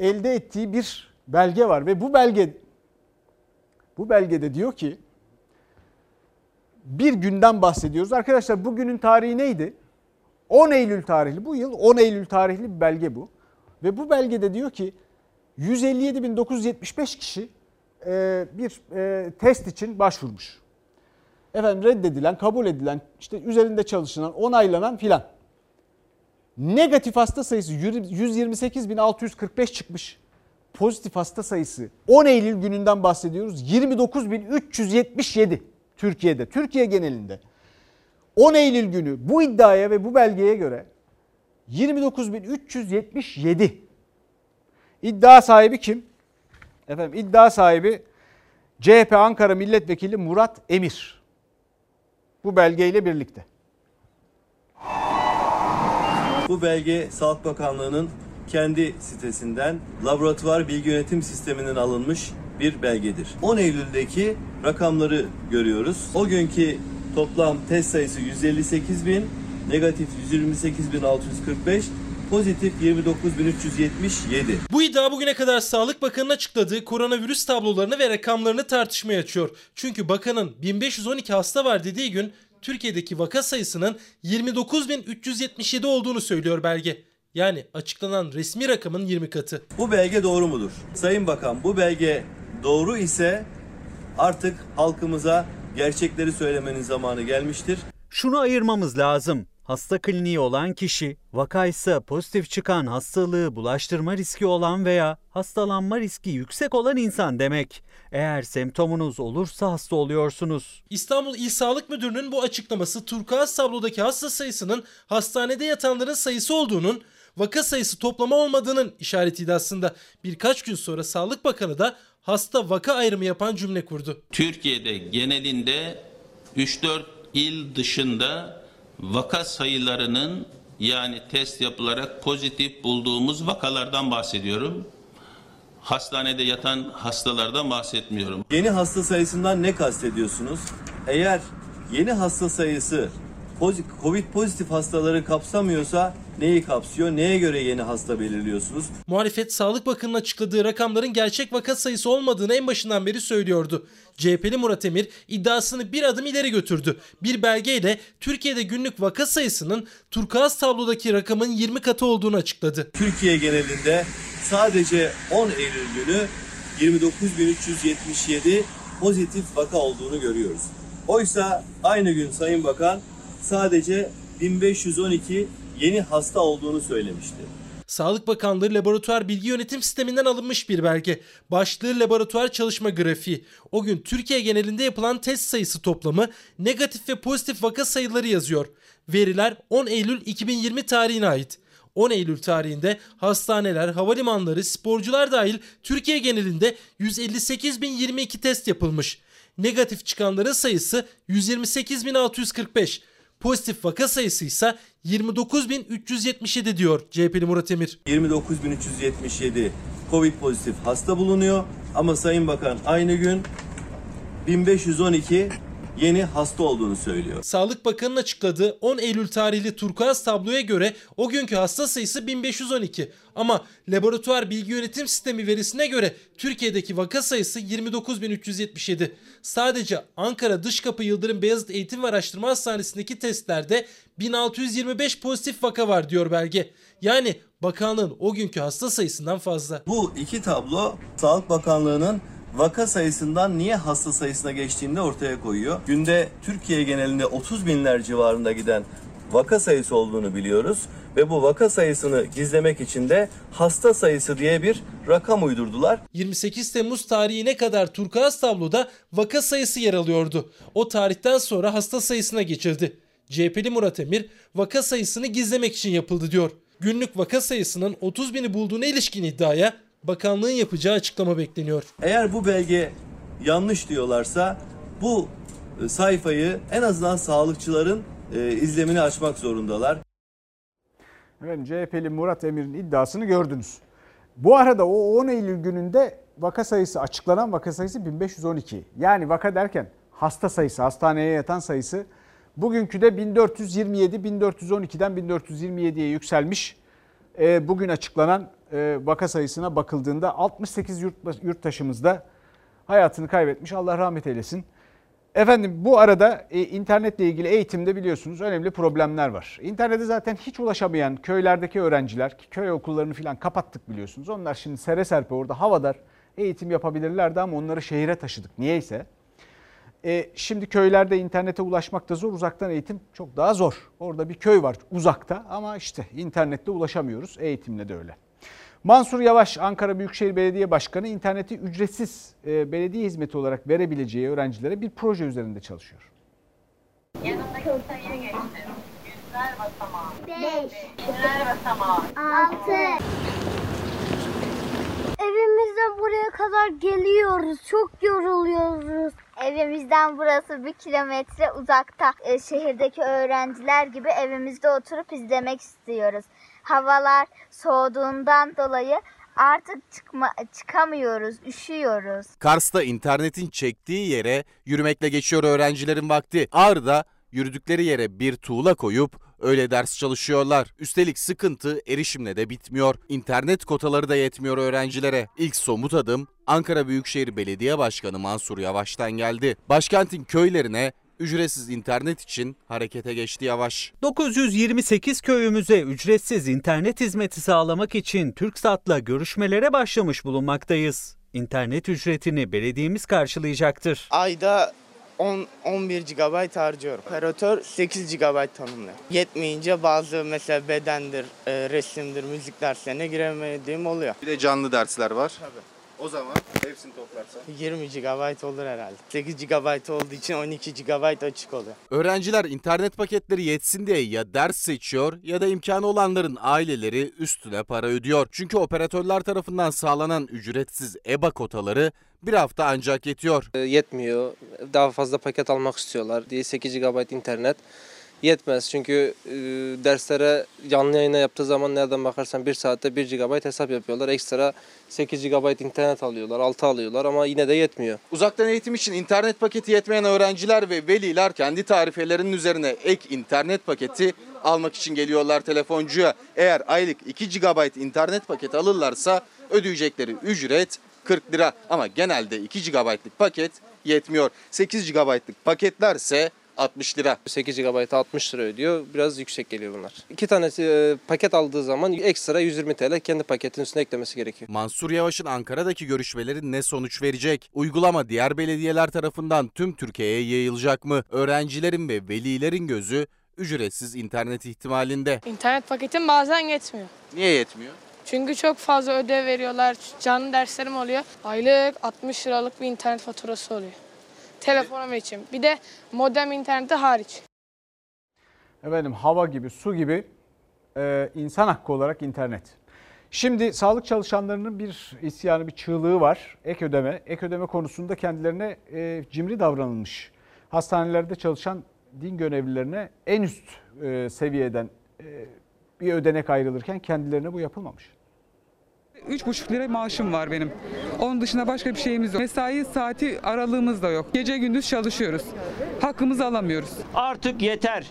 elde ettiği bir belge var ve bu belge bu belgede diyor ki bir günden bahsediyoruz. Arkadaşlar bugünün tarihi neydi? 10 Eylül tarihli bu yıl 10 Eylül tarihli bir belge bu. Ve bu belgede diyor ki 157.975 kişi e, bir e, test için başvurmuş. Efendim reddedilen, kabul edilen, işte üzerinde çalışılan, onaylanan filan. Negatif hasta sayısı 128.645 çıkmış. Pozitif hasta sayısı 10 Eylül gününden bahsediyoruz. 29.377 Türkiye'de, Türkiye genelinde. 10 Eylül günü bu iddiaya ve bu belgeye göre 29.377 iddia sahibi kim? Efendim iddia sahibi CHP Ankara Milletvekili Murat Emir. Bu belgeyle birlikte. Bu belge Sağlık Bakanlığı'nın kendi sitesinden laboratuvar bilgi yönetim sisteminden alınmış bir belgedir. 10 Eylül'deki rakamları görüyoruz. O günkü toplam test sayısı 158 bin, negatif 128.645, pozitif 29.377. Bu iddia bugüne kadar Sağlık Bakanı'nın açıkladığı koronavirüs tablolarını ve rakamlarını tartışmaya açıyor. Çünkü bakanın 1512 hasta var dediği gün Türkiye'deki vaka sayısının 29.377 olduğunu söylüyor belge. Yani açıklanan resmi rakamın 20 katı. Bu belge doğru mudur? Sayın Bakan bu belge doğru ise artık halkımıza gerçekleri söylemenin zamanı gelmiştir. Şunu ayırmamız lazım. Hasta kliniği olan kişi, vakaysa pozitif çıkan hastalığı bulaştırma riski olan veya hastalanma riski yüksek olan insan demek. Eğer semptomunuz olursa hasta oluyorsunuz. İstanbul İl Sağlık Müdürü'nün bu açıklaması turkuaz tablodaki hasta sayısının hastanede yatanların sayısı olduğunun vaka sayısı toplama olmadığının işaretiydi aslında. Birkaç gün sonra Sağlık Bakanı da hasta vaka ayrımı yapan cümle kurdu. Türkiye'de genelinde 3-4 il dışında vaka sayılarının yani test yapılarak pozitif bulduğumuz vakalardan bahsediyorum. Hastanede yatan hastalardan bahsetmiyorum. Yeni hasta sayısından ne kastediyorsunuz? Eğer yeni hasta sayısı Covid pozitif hastaları kapsamıyorsa neyi kapsıyor? Neye göre yeni hasta belirliyorsunuz? Muhalefet Sağlık Bakanı'nın açıkladığı rakamların gerçek vaka sayısı olmadığını en başından beri söylüyordu. CHP'li Murat Emir iddiasını bir adım ileri götürdü. Bir belgeyle Türkiye'de günlük vaka sayısının turkuaz tablodaki rakamın 20 katı olduğunu açıkladı. Türkiye genelinde sadece 10 Eylül günü 29.377 pozitif vaka olduğunu görüyoruz. Oysa aynı gün Sayın Bakan sadece 1512 yeni hasta olduğunu söylemişti. Sağlık Bakanlığı Laboratuvar Bilgi Yönetim Sisteminden alınmış bir belge. Başlığı laboratuvar çalışma grafiği. O gün Türkiye genelinde yapılan test sayısı toplamı negatif ve pozitif vaka sayıları yazıyor. Veriler 10 Eylül 2020 tarihine ait. 10 Eylül tarihinde hastaneler, havalimanları, sporcular dahil Türkiye genelinde 158.022 test yapılmış. Negatif çıkanların sayısı 128.645. Pozitif vaka sayısı ise 29.377 diyor CHP'li Murat Emir. 29.377 Covid pozitif hasta bulunuyor ama Sayın Bakan aynı gün 1512 yeni hasta olduğunu söylüyor. Sağlık Bakanı'nın açıkladığı 10 Eylül tarihli turkuaz tabloya göre o günkü hasta sayısı 1512. Ama laboratuvar bilgi yönetim sistemi verisine göre Türkiye'deki vaka sayısı 29.377. Sadece Ankara Dışkapı Yıldırım Beyazıt Eğitim ve Araştırma Hastanesi'ndeki testlerde 1625 pozitif vaka var diyor belge. Yani bakanlığın o günkü hasta sayısından fazla. Bu iki tablo Sağlık Bakanlığı'nın vaka sayısından niye hasta sayısına geçtiğini ortaya koyuyor. Günde Türkiye genelinde 30 binler civarında giden vaka sayısı olduğunu biliyoruz ve bu vaka sayısını gizlemek için de hasta sayısı diye bir rakam uydurdular. 28 Temmuz tarihine kadar turkuaz tabloda vaka sayısı yer alıyordu. O tarihten sonra hasta sayısına geçildi. CHP'li Murat Emir vaka sayısını gizlemek için yapıldı diyor. Günlük vaka sayısının 30 bini bulduğuna ilişkin iddiaya bakanlığın yapacağı açıklama bekleniyor. Eğer bu belge yanlış diyorlarsa bu e, sayfayı en azından sağlıkçıların e, izlemini açmak zorundalar. Efendim CHP'li Murat Emir'in iddiasını gördünüz. Bu arada o 10 Eylül gününde vaka sayısı açıklanan vaka sayısı 1512. Yani vaka derken hasta sayısı, hastaneye yatan sayısı bugünkü de 1427, 1412'den 1427'ye yükselmiş. E, bugün açıklanan vaka sayısına bakıldığında 68 yurttaşımız da hayatını kaybetmiş. Allah rahmet eylesin. Efendim bu arada e, internetle ilgili eğitimde biliyorsunuz önemli problemler var. İnternete zaten hiç ulaşamayan köylerdeki öğrenciler, köy okullarını falan kapattık biliyorsunuz. Onlar şimdi sere serpe orada havadar eğitim yapabilirlerdi ama onları şehire taşıdık niyeyse. E, şimdi köylerde internete ulaşmak da zor, uzaktan eğitim çok daha zor. Orada bir köy var uzakta ama işte internette ulaşamıyoruz, eğitimle de öyle. Mansur Yavaş Ankara Büyükşehir Belediye Başkanı interneti ücretsiz e, belediye hizmeti olarak verebileceği öğrencilere bir proje üzerinde çalışıyor. Yanındaki sayıya geçtim. Yüzler basamağı. Beş. Yüzler basamağı. Altı. Evi evimizden buraya kadar geliyoruz. Çok yoruluyoruz. Evimizden burası bir kilometre uzakta. E, şehirdeki öğrenciler gibi evimizde oturup izlemek istiyoruz. Havalar soğuduğundan dolayı artık çıkma, çıkamıyoruz, üşüyoruz. Kars'ta internetin çektiği yere yürümekle geçiyor öğrencilerin vakti. Ağrı'da yürüdükleri yere bir tuğla koyup öyle ders çalışıyorlar. Üstelik sıkıntı erişimle de bitmiyor. İnternet kotaları da yetmiyor öğrencilere. İlk somut adım Ankara Büyükşehir Belediye Başkanı Mansur Yavaş'tan geldi. Başkentin köylerine ücretsiz internet için harekete geçti Yavaş. 928 köyümüze ücretsiz internet hizmeti sağlamak için TürkSat'la görüşmelere başlamış bulunmaktayız. İnternet ücretini belediyemiz karşılayacaktır. Ayda 10 11 GB harcıyorum. Operatör 8 GB tanımlıyor. Yetmeyince bazı mesela bedendir, e, resimdir, müzik derslerine giremediğim oluyor. Bir de canlı dersler var. Tabii. O zaman hepsini toplarsan. 20 GB olur herhalde. 8 GB olduğu için 12 GB açık oluyor. Öğrenciler internet paketleri yetsin diye ya ders seçiyor ya da imkanı olanların aileleri üstüne para ödüyor. Çünkü operatörler tarafından sağlanan ücretsiz EBA kotaları bir hafta ancak yetiyor. Yetmiyor. Daha fazla paket almak istiyorlar diye 8 GB internet yetmez. Çünkü e, derslere canlı yayına yaptığı zaman nereden bakarsan 1 saatte 1 GB hesap yapıyorlar. Ekstra 8 GB internet alıyorlar, 6 alıyorlar ama yine de yetmiyor. Uzaktan eğitim için internet paketi yetmeyen öğrenciler ve veliler kendi tarifelerinin üzerine ek internet paketi almak için geliyorlar telefoncuya. Eğer aylık 2 GB internet paketi alırlarsa ödeyecekleri ücret 40 lira ama genelde 2 GB'lık paket yetmiyor. 8 GB'lık paketlerse 60 lira. 8 GB 60 lira ödüyor. Biraz yüksek geliyor bunlar. İki tanesi e, paket aldığı zaman ekstra 120 TL kendi paketin üstüne eklemesi gerekiyor. Mansur Yavaş'ın Ankara'daki görüşmeleri ne sonuç verecek? Uygulama diğer belediyeler tarafından tüm Türkiye'ye yayılacak mı? Öğrencilerin ve velilerin gözü ücretsiz internet ihtimalinde. İnternet paketim bazen yetmiyor. Niye yetmiyor? Çünkü çok fazla ödev veriyorlar. Canlı derslerim oluyor. Aylık 60 liralık bir internet faturası oluyor. Telefonum için. Bir de modem interneti hariç. Efendim hava gibi, su gibi e, insan hakkı olarak internet. Şimdi sağlık çalışanlarının bir isyanı, bir çığlığı var. Ek ödeme. Ek ödeme konusunda kendilerine e, cimri davranılmış. Hastanelerde çalışan din görevlilerine en üst e, seviyeden e, bir ödenek ayrılırken kendilerine bu yapılmamış. 3,5 lira maaşım var benim. Onun dışında başka bir şeyimiz yok. Mesai saati aralığımız da yok. Gece gündüz çalışıyoruz. Hakkımızı alamıyoruz. Artık yeter.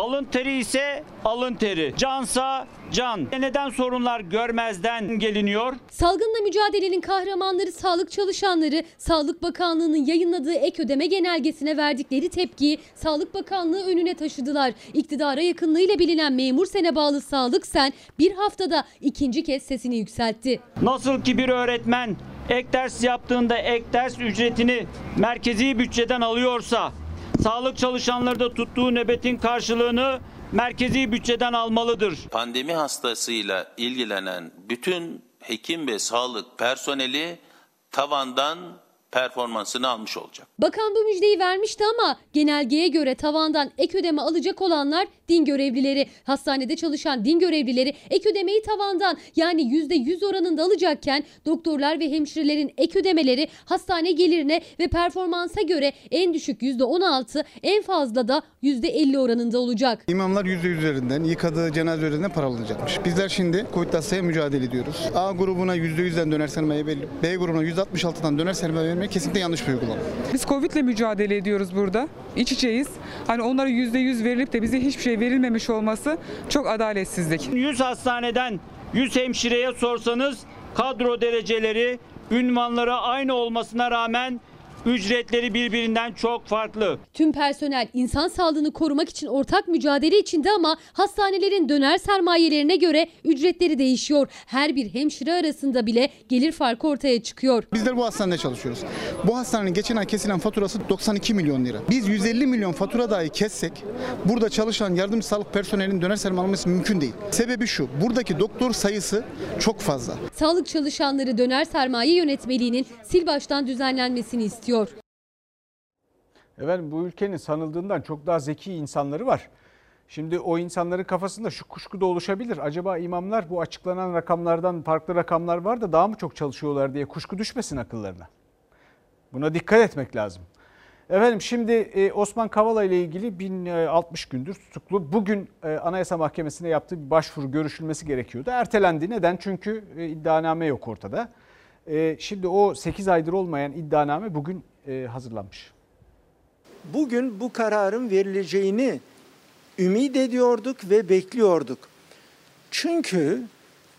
Alın teri ise alın teri. Cansa can. Neden sorunlar görmezden geliniyor? Salgınla mücadelenin kahramanları sağlık çalışanları Sağlık Bakanlığı'nın yayınladığı ek ödeme genelgesine verdikleri tepkiyi Sağlık Bakanlığı önüne taşıdılar. İktidara yakınlığıyla bilinen memur sene bağlı Sağlık Sen bir haftada ikinci kez sesini yükseltti. Nasıl ki bir öğretmen ek ders yaptığında ek ders ücretini merkezi bütçeden alıyorsa sağlık çalışanları da tuttuğu nöbetin karşılığını merkezi bütçeden almalıdır. Pandemi hastasıyla ilgilenen bütün hekim ve sağlık personeli tavandan performansını almış olacak. Bakan bu müjdeyi vermişti ama genelgeye göre tavandan ek ödeme alacak olanlar din görevlileri. Hastanede çalışan din görevlileri ek ödemeyi tavandan yani %100 oranında alacakken doktorlar ve hemşirelerin ek ödemeleri hastane gelirine ve performansa göre en düşük %16 en fazla da %50 oranında olacak. İmamlar yüzde üzerinden, yıkadığı cenaze üzerinden para alınacakmış. Bizler şimdi Covid hastaya mücadele ediyoruz. A grubuna yüzde yüzden döner sermaye belli. B grubuna yüzde 66'dan döner vermek kesinlikle yanlış bir uygulama. Biz Covid'le mücadele ediyoruz burada. İç içeyiz. Hani onlara %100 verilip de bize hiçbir şey verilmemiş olması çok adaletsizlik. 100 hastaneden 100 hemşireye sorsanız kadro dereceleri, ünvanları aynı olmasına rağmen ücretleri birbirinden çok farklı. Tüm personel insan sağlığını korumak için ortak mücadele içinde ama hastanelerin döner sermayelerine göre ücretleri değişiyor. Her bir hemşire arasında bile gelir farkı ortaya çıkıyor. Bizler bu hastanede çalışıyoruz. Bu hastanenin geçen ay kesilen faturası 92 milyon lira. Biz 150 milyon fatura dahi kessek burada çalışan yardımcı sağlık personelinin döner sermaye alması mümkün değil. Sebebi şu. Buradaki doktor sayısı çok fazla. Sağlık çalışanları döner sermaye yönetmeliğinin sil baştan düzenlenmesini istiyor. Efendim bu ülkenin sanıldığından çok daha zeki insanları var. Şimdi o insanların kafasında şu kuşku da oluşabilir. Acaba imamlar bu açıklanan rakamlardan farklı rakamlar var da daha mı çok çalışıyorlar diye kuşku düşmesin akıllarına. Buna dikkat etmek lazım. Efendim şimdi e, Osman Kavala ile ilgili 1060 gündür tutuklu. Bugün e, Anayasa Mahkemesi'ne yaptığı bir başvuru görüşülmesi gerekiyordu. Ertelendi. Neden? Çünkü e, iddianame yok ortada. Şimdi o 8 aydır olmayan iddianame bugün hazırlanmış. Bugün bu kararın verileceğini ümit ediyorduk ve bekliyorduk. Çünkü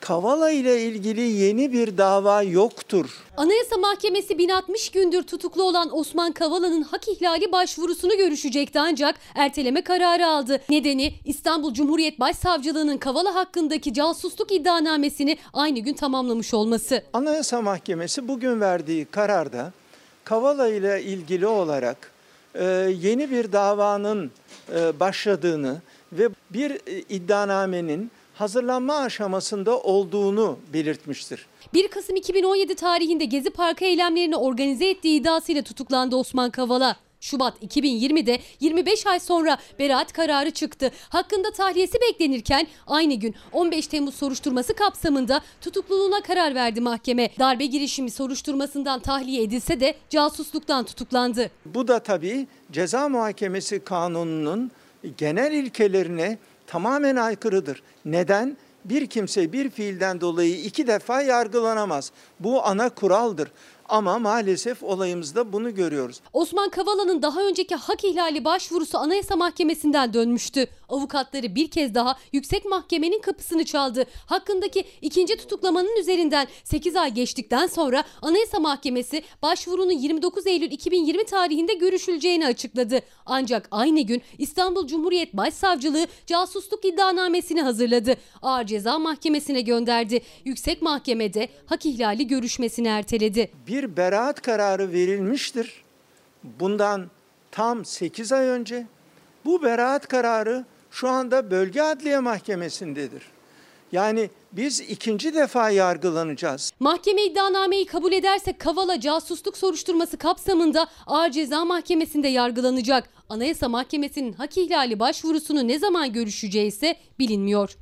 Kavala ile ilgili yeni bir dava yoktur. Anayasa Mahkemesi 1060 gündür tutuklu olan Osman Kavala'nın hak ihlali başvurusunu görüşecekti ancak erteleme kararı aldı. Nedeni İstanbul Cumhuriyet Başsavcılığı'nın Kavala hakkındaki casusluk iddianamesini aynı gün tamamlamış olması. Anayasa Mahkemesi bugün verdiği kararda Kavala ile ilgili olarak e, yeni bir davanın e, başladığını ve bir e, iddianamenin hazırlanma aşamasında olduğunu belirtmiştir. 1 Kasım 2017 tarihinde Gezi Parkı eylemlerini organize ettiği iddiasıyla tutuklandı Osman Kavala. Şubat 2020'de 25 ay sonra beraat kararı çıktı. Hakkında tahliyesi beklenirken aynı gün 15 Temmuz soruşturması kapsamında tutukluluğuna karar verdi mahkeme. Darbe girişimi soruşturmasından tahliye edilse de casusluktan tutuklandı. Bu da tabii ceza muhakemesi kanununun genel ilkelerine tamamen aykırıdır. Neden? Bir kimse bir fiilden dolayı iki defa yargılanamaz. Bu ana kuraldır. Ama maalesef olayımızda bunu görüyoruz. Osman Kavala'nın daha önceki hak ihlali başvurusu Anayasa Mahkemesi'nden dönmüştü. Avukatları bir kez daha yüksek mahkemenin kapısını çaldı. Hakkındaki ikinci tutuklamanın üzerinden 8 ay geçtikten sonra Anayasa Mahkemesi başvurunun 29 Eylül 2020 tarihinde görüşüleceğini açıkladı. Ancak aynı gün İstanbul Cumhuriyet Başsavcılığı casusluk iddianamesini hazırladı. Ağır Ceza Mahkemesi'ne gönderdi. Yüksek Mahkemede hak ihlali görüşmesini erteledi. Bir beraat kararı verilmiştir. Bundan tam 8 ay önce bu beraat kararı şu anda bölge adliye mahkemesindedir. Yani biz ikinci defa yargılanacağız. Mahkeme iddianameyi kabul ederse Kavala casusluk soruşturması kapsamında Ağır Ceza Mahkemesi'nde yargılanacak. Anayasa Mahkemesi'nin hak ihlali başvurusunu ne zaman görüşeceği ise bilinmiyor.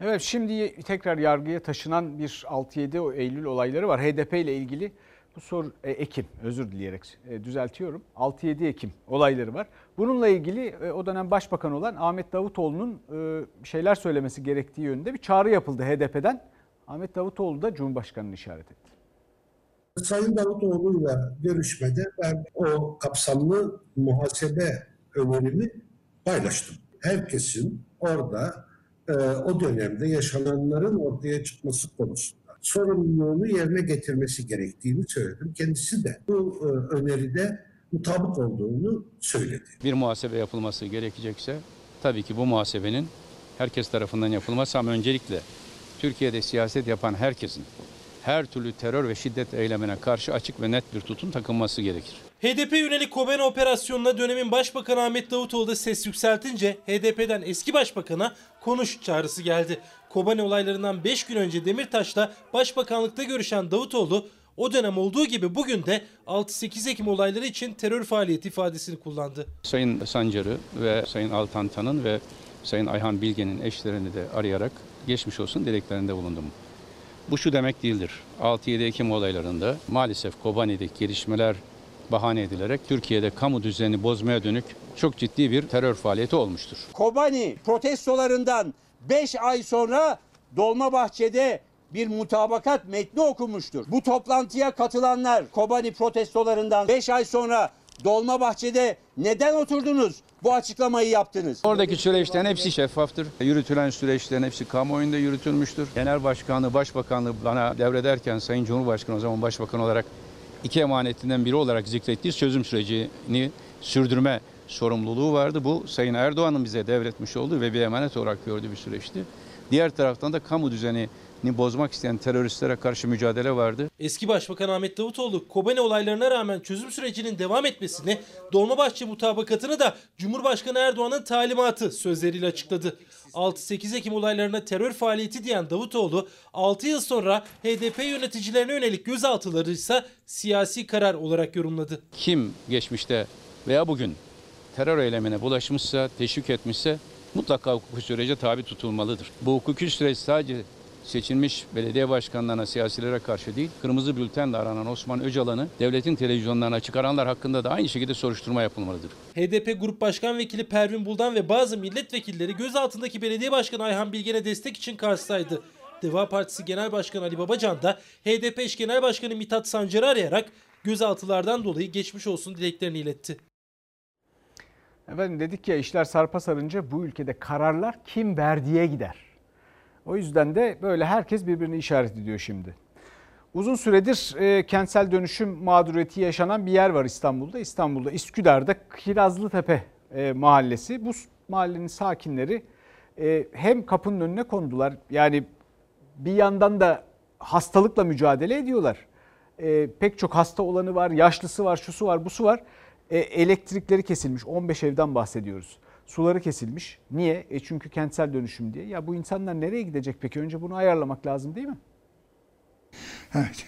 Evet şimdi tekrar yargıya taşınan bir 6-7 Eylül olayları var. HDP ile ilgili bu soru e, Ekim özür dileyerek e, düzeltiyorum. 6-7 Ekim olayları var. Bununla ilgili e, o dönem başbakan olan Ahmet Davutoğlu'nun e, şeyler söylemesi gerektiği yönünde bir çağrı yapıldı HDP'den. Ahmet Davutoğlu da Cumhurbaşkanı'nı işaret etti. Sayın Davutoğlu'yla görüşmede ben o kapsamlı muhasebe önerimi paylaştım. Herkesin orada e, o dönemde yaşananların ortaya çıkması konusunda sorumluluğunu yerine getirmesi gerektiğini söyledim. Kendisi de bu e, öneride mutabık olduğunu söyledi. Bir muhasebe yapılması gerekecekse tabii ki bu muhasebenin herkes tarafından yapılması ama öncelikle Türkiye'de siyaset yapan herkesin her türlü terör ve şiddet eylemine karşı açık ve net bir tutum takınması gerekir. HDP yönelik Kobane operasyonuna dönemin Başbakanı Ahmet Davutoğlu da ses yükseltince HDP'den eski başbakana konuş çağrısı geldi. Kobane olaylarından 5 gün önce Demirtaş'la başbakanlıkta görüşen Davutoğlu o dönem olduğu gibi bugün de 6-8 Ekim olayları için terör faaliyeti ifadesini kullandı. Sayın Sancar'ı ve Sayın Altantan'ın ve Sayın Ayhan Bilge'nin eşlerini de arayarak geçmiş olsun dileklerinde bulundum. Bu şu demek değildir. 6-7 Ekim olaylarında maalesef Kobani'deki gelişmeler bahane edilerek Türkiye'de kamu düzenini bozmaya dönük çok ciddi bir terör faaliyeti olmuştur. Kobani protestolarından 5 ay sonra Dolmabahçe'de bir mutabakat metni okunmuştur. Bu toplantıya katılanlar Kobani protestolarından 5 ay sonra Dolmabahçe'de neden oturdunuz? Bu açıklamayı yaptınız. Oradaki süreçlerin hepsi şeffaftır. Yürütülen süreçlerin hepsi kamuoyunda yürütülmüştür. Genel Başkanlığı, Başbakanlığı bana devrederken Sayın Cumhurbaşkanı o zaman Başbakan olarak iki emanetinden biri olarak zikrettiği çözüm sürecini sürdürme sorumluluğu vardı. Bu Sayın Erdoğan'ın bize devretmiş olduğu ve bir emanet olarak gördüğü bir süreçti. Diğer taraftan da kamu düzenini bozmak isteyen teröristlere karşı mücadele vardı. Eski Başbakan Ahmet Davutoğlu Kobane olaylarına rağmen çözüm sürecinin devam etmesini, Dolmabahçe mutabakatını da Cumhurbaşkanı Erdoğan'ın talimatı sözleriyle açıkladı. 6-8 Ekim olaylarına terör faaliyeti diyen Davutoğlu 6 yıl sonra HDP yöneticilerine yönelik gözaltıları ise siyasi karar olarak yorumladı. Kim geçmişte veya bugün terör eylemine bulaşmışsa, teşvik etmişse mutlaka hukuki sürece tabi tutulmalıdır. Bu hukuki süreç sadece seçilmiş belediye başkanlarına, siyasilere karşı değil, kırmızı bültenle aranan Osman Öcalan'ı devletin televizyonlarına çıkaranlar hakkında da aynı şekilde soruşturma yapılmalıdır. HDP Grup Başkan Vekili Pervin Buldan ve bazı milletvekilleri gözaltındaki belediye başkanı Ayhan Bilgen'e destek için karşısaydı. Deva Partisi Genel Başkanı Ali Babacan da HDP eş Genel Başkanı Mithat Sancar'ı arayarak gözaltılardan dolayı geçmiş olsun dileklerini iletti. Efendim dedik ya işler sarpa sarınca bu ülkede kararlar kim verdiğe gider. O yüzden de böyle herkes birbirini işaret ediyor şimdi. Uzun süredir e, kentsel dönüşüm mağduriyeti yaşanan bir yer var İstanbul'da. İstanbul'da Üsküdar'da Kirazlıtepe e, mahallesi. Bu mahallenin sakinleri e, hem kapının önüne kondular. Yani bir yandan da hastalıkla mücadele ediyorlar. E, pek çok hasta olanı var, yaşlısı var, şusu var, busu var. E, elektrikleri kesilmiş. 15 evden bahsediyoruz. Suları kesilmiş. Niye? E çünkü kentsel dönüşüm diye. Ya bu insanlar nereye gidecek peki? Önce bunu ayarlamak lazım değil mi? Evet.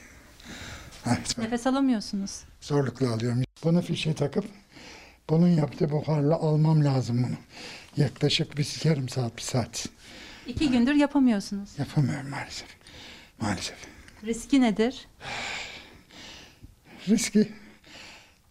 Evet. Nefes alamıyorsunuz. Zorlukla alıyorum. Bunu fişe takıp bunun yaptığı buharla almam lazım bunu. Yaklaşık bir yarım saat, bir saat. İki gündür yapamıyorsunuz. Yapamıyorum maalesef. Maalesef. Riski nedir? Riski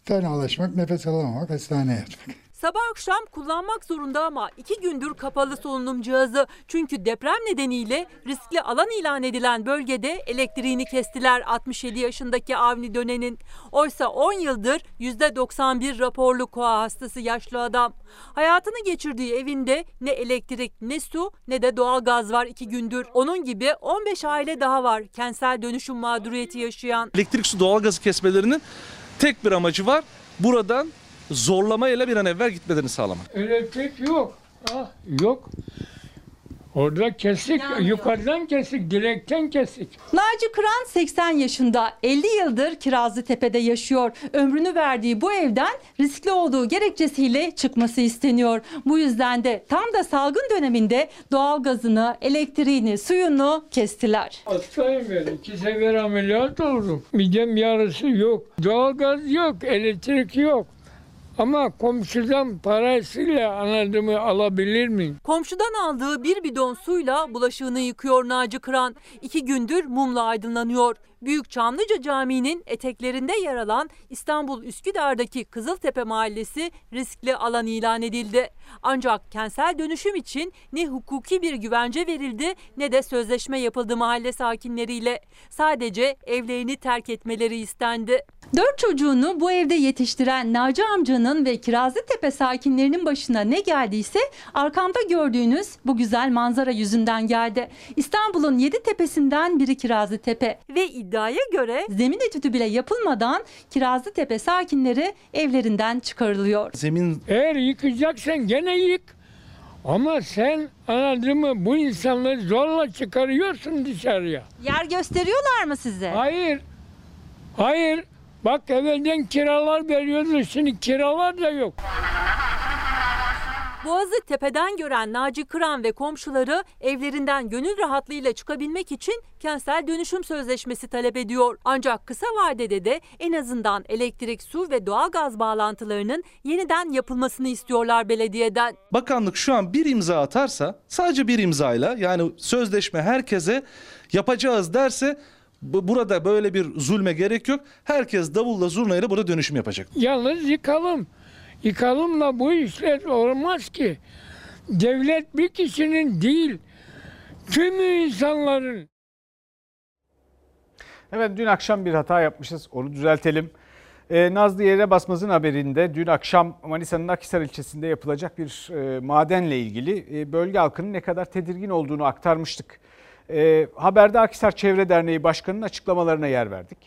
fenalaşmak, nefes alamamak, hastaneye yatmak. Sabah akşam kullanmak zorunda ama iki gündür kapalı solunum cihazı. Çünkü deprem nedeniyle riskli alan ilan edilen bölgede elektriğini kestiler 67 yaşındaki Avni Dönen'in. Oysa 10 yıldır %91 raporlu koa hastası yaşlı adam. Hayatını geçirdiği evinde ne elektrik ne su ne de doğal gaz var iki gündür. Onun gibi 15 aile daha var kentsel dönüşüm mağduriyeti yaşayan. Elektrik su doğalgazı kesmelerinin tek bir amacı var. Buradan zorlamayla bir an evvel gitmelerini sağlamak. Elektrik yok. Ah, yok. Orada kesik, yukarıdan kesik, direkten kesik. Naci Kıran 80 yaşında 50 yıldır Kirazlıtepe'de yaşıyor. Ömrünü verdiği bu evden riskli olduğu gerekçesiyle çıkması isteniyor. Bu yüzden de tam da salgın döneminde doğalgazını, elektriğini, suyunu kestiler. Hastayım ben. İki sefer ameliyat oldum. Midem yarısı yok. Doğalgaz yok, elektrik yok. Ama komşudan parasıyla anladığımı alabilir miyim? Komşudan aldığı bir bidon suyla bulaşığını yıkıyor Naci Kıran. İki gündür mumla aydınlanıyor. Büyük Çamlıca Camii'nin eteklerinde yer alan İstanbul Üsküdar'daki Kızıltepe Mahallesi riskli alan ilan edildi. Ancak kentsel dönüşüm için ne hukuki bir güvence verildi ne de sözleşme yapıldı mahalle sakinleriyle. Sadece evlerini terk etmeleri istendi. Dört çocuğunu bu evde yetiştiren Naci amcanın ve Kirazlıtepe sakinlerinin başına ne geldiyse arkamda gördüğünüz bu güzel manzara yüzünden geldi. İstanbul'un yedi tepesinden biri Kirazlıtepe ve iddiaya göre zemin etüdü bile yapılmadan Kirazlıtepe sakinleri evlerinden çıkarılıyor. Zemin... Eğer yıkacaksan gene yık. Ama sen anladın mı bu insanları zorla çıkarıyorsun dışarıya. Yer gösteriyorlar mı size? Hayır. Hayır. Bak evvelden kiralar veriyordu şimdi kiralar da yok. Boğazı tepeden gören Naci Kıran ve komşuları evlerinden gönül rahatlığıyla çıkabilmek için kentsel dönüşüm sözleşmesi talep ediyor. Ancak kısa vadede de en azından elektrik, su ve doğalgaz bağlantılarının yeniden yapılmasını istiyorlar belediyeden. Bakanlık şu an bir imza atarsa sadece bir imzayla yani sözleşme herkese yapacağız derse burada böyle bir zulme gerek yok. Herkes davulla zurnayla burada dönüşüm yapacak. Yalnız yıkalım. Yıkalımla bu işler olmaz ki. Devlet bir kişinin değil, tüm insanların. Evet dün akşam bir hata yapmışız. Onu düzeltelim. Ee, Nazlı Yere Basmaz'ın haberinde dün akşam Manisa'nın Akhisar ilçesinde yapılacak bir e, madenle ilgili e, bölge halkının ne kadar tedirgin olduğunu aktarmıştık. E, haberde Akhisar Çevre Derneği Başkanı'nın açıklamalarına yer verdik.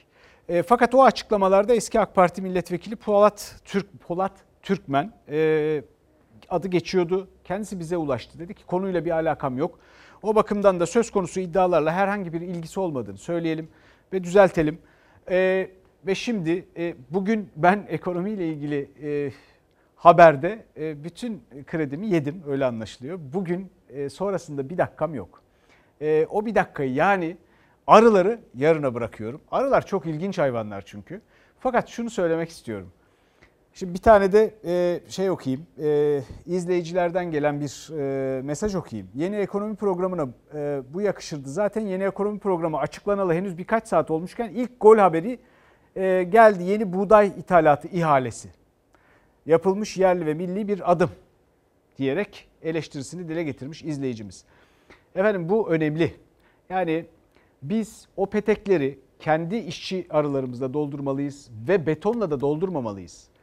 E, fakat o açıklamalarda eski AK Parti milletvekili Polat Türk Polat Türkmen e, adı geçiyordu. Kendisi bize ulaştı. Dedi ki konuyla bir alakam yok. O bakımdan da söz konusu iddialarla herhangi bir ilgisi olmadığını söyleyelim ve düzeltelim. E, ve şimdi e, bugün ben ekonomiyle ilgili e, haberde e, bütün kredimi yedim öyle anlaşılıyor. Bugün e, sonrasında bir dakikam yok. E, o bir dakikayı yani arıları yarına bırakıyorum. Arılar çok ilginç hayvanlar çünkü. Fakat şunu söylemek istiyorum. Şimdi bir tane de e, şey okuyayım. E, izleyicilerden gelen bir e, mesaj okuyayım. Yeni ekonomi programına e, bu yakışırdı. Zaten yeni ekonomi programı açıklanalı henüz birkaç saat olmuşken ilk gol haberi geldi. Yeni buğday ithalatı ihalesi. Yapılmış yerli ve milli bir adım diyerek eleştirisini dile getirmiş izleyicimiz. Efendim bu önemli. Yani biz o petekleri kendi işçi arılarımızla doldurmalıyız ve betonla da doldurmamalıyız.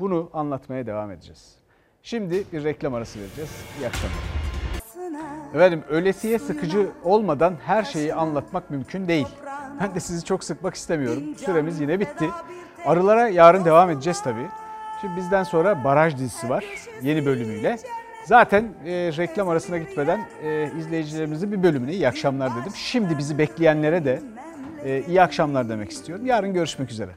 Bunu anlatmaya devam edeceğiz. Şimdi bir reklam arası vereceğiz. İyi akşamlar. Efendim öylesiye sıkıcı olmadan her şeyi anlatmak mümkün değil. Ben de sizi çok sıkmak istemiyorum. Süremiz yine bitti. Arılara yarın devam edeceğiz tabii. Şimdi bizden sonra Baraj dizisi var yeni bölümüyle. Zaten e, reklam arasına gitmeden e, izleyicilerimizin bir bölümüne iyi akşamlar dedim. Şimdi bizi bekleyenlere de e, iyi akşamlar demek istiyorum. Yarın görüşmek üzere.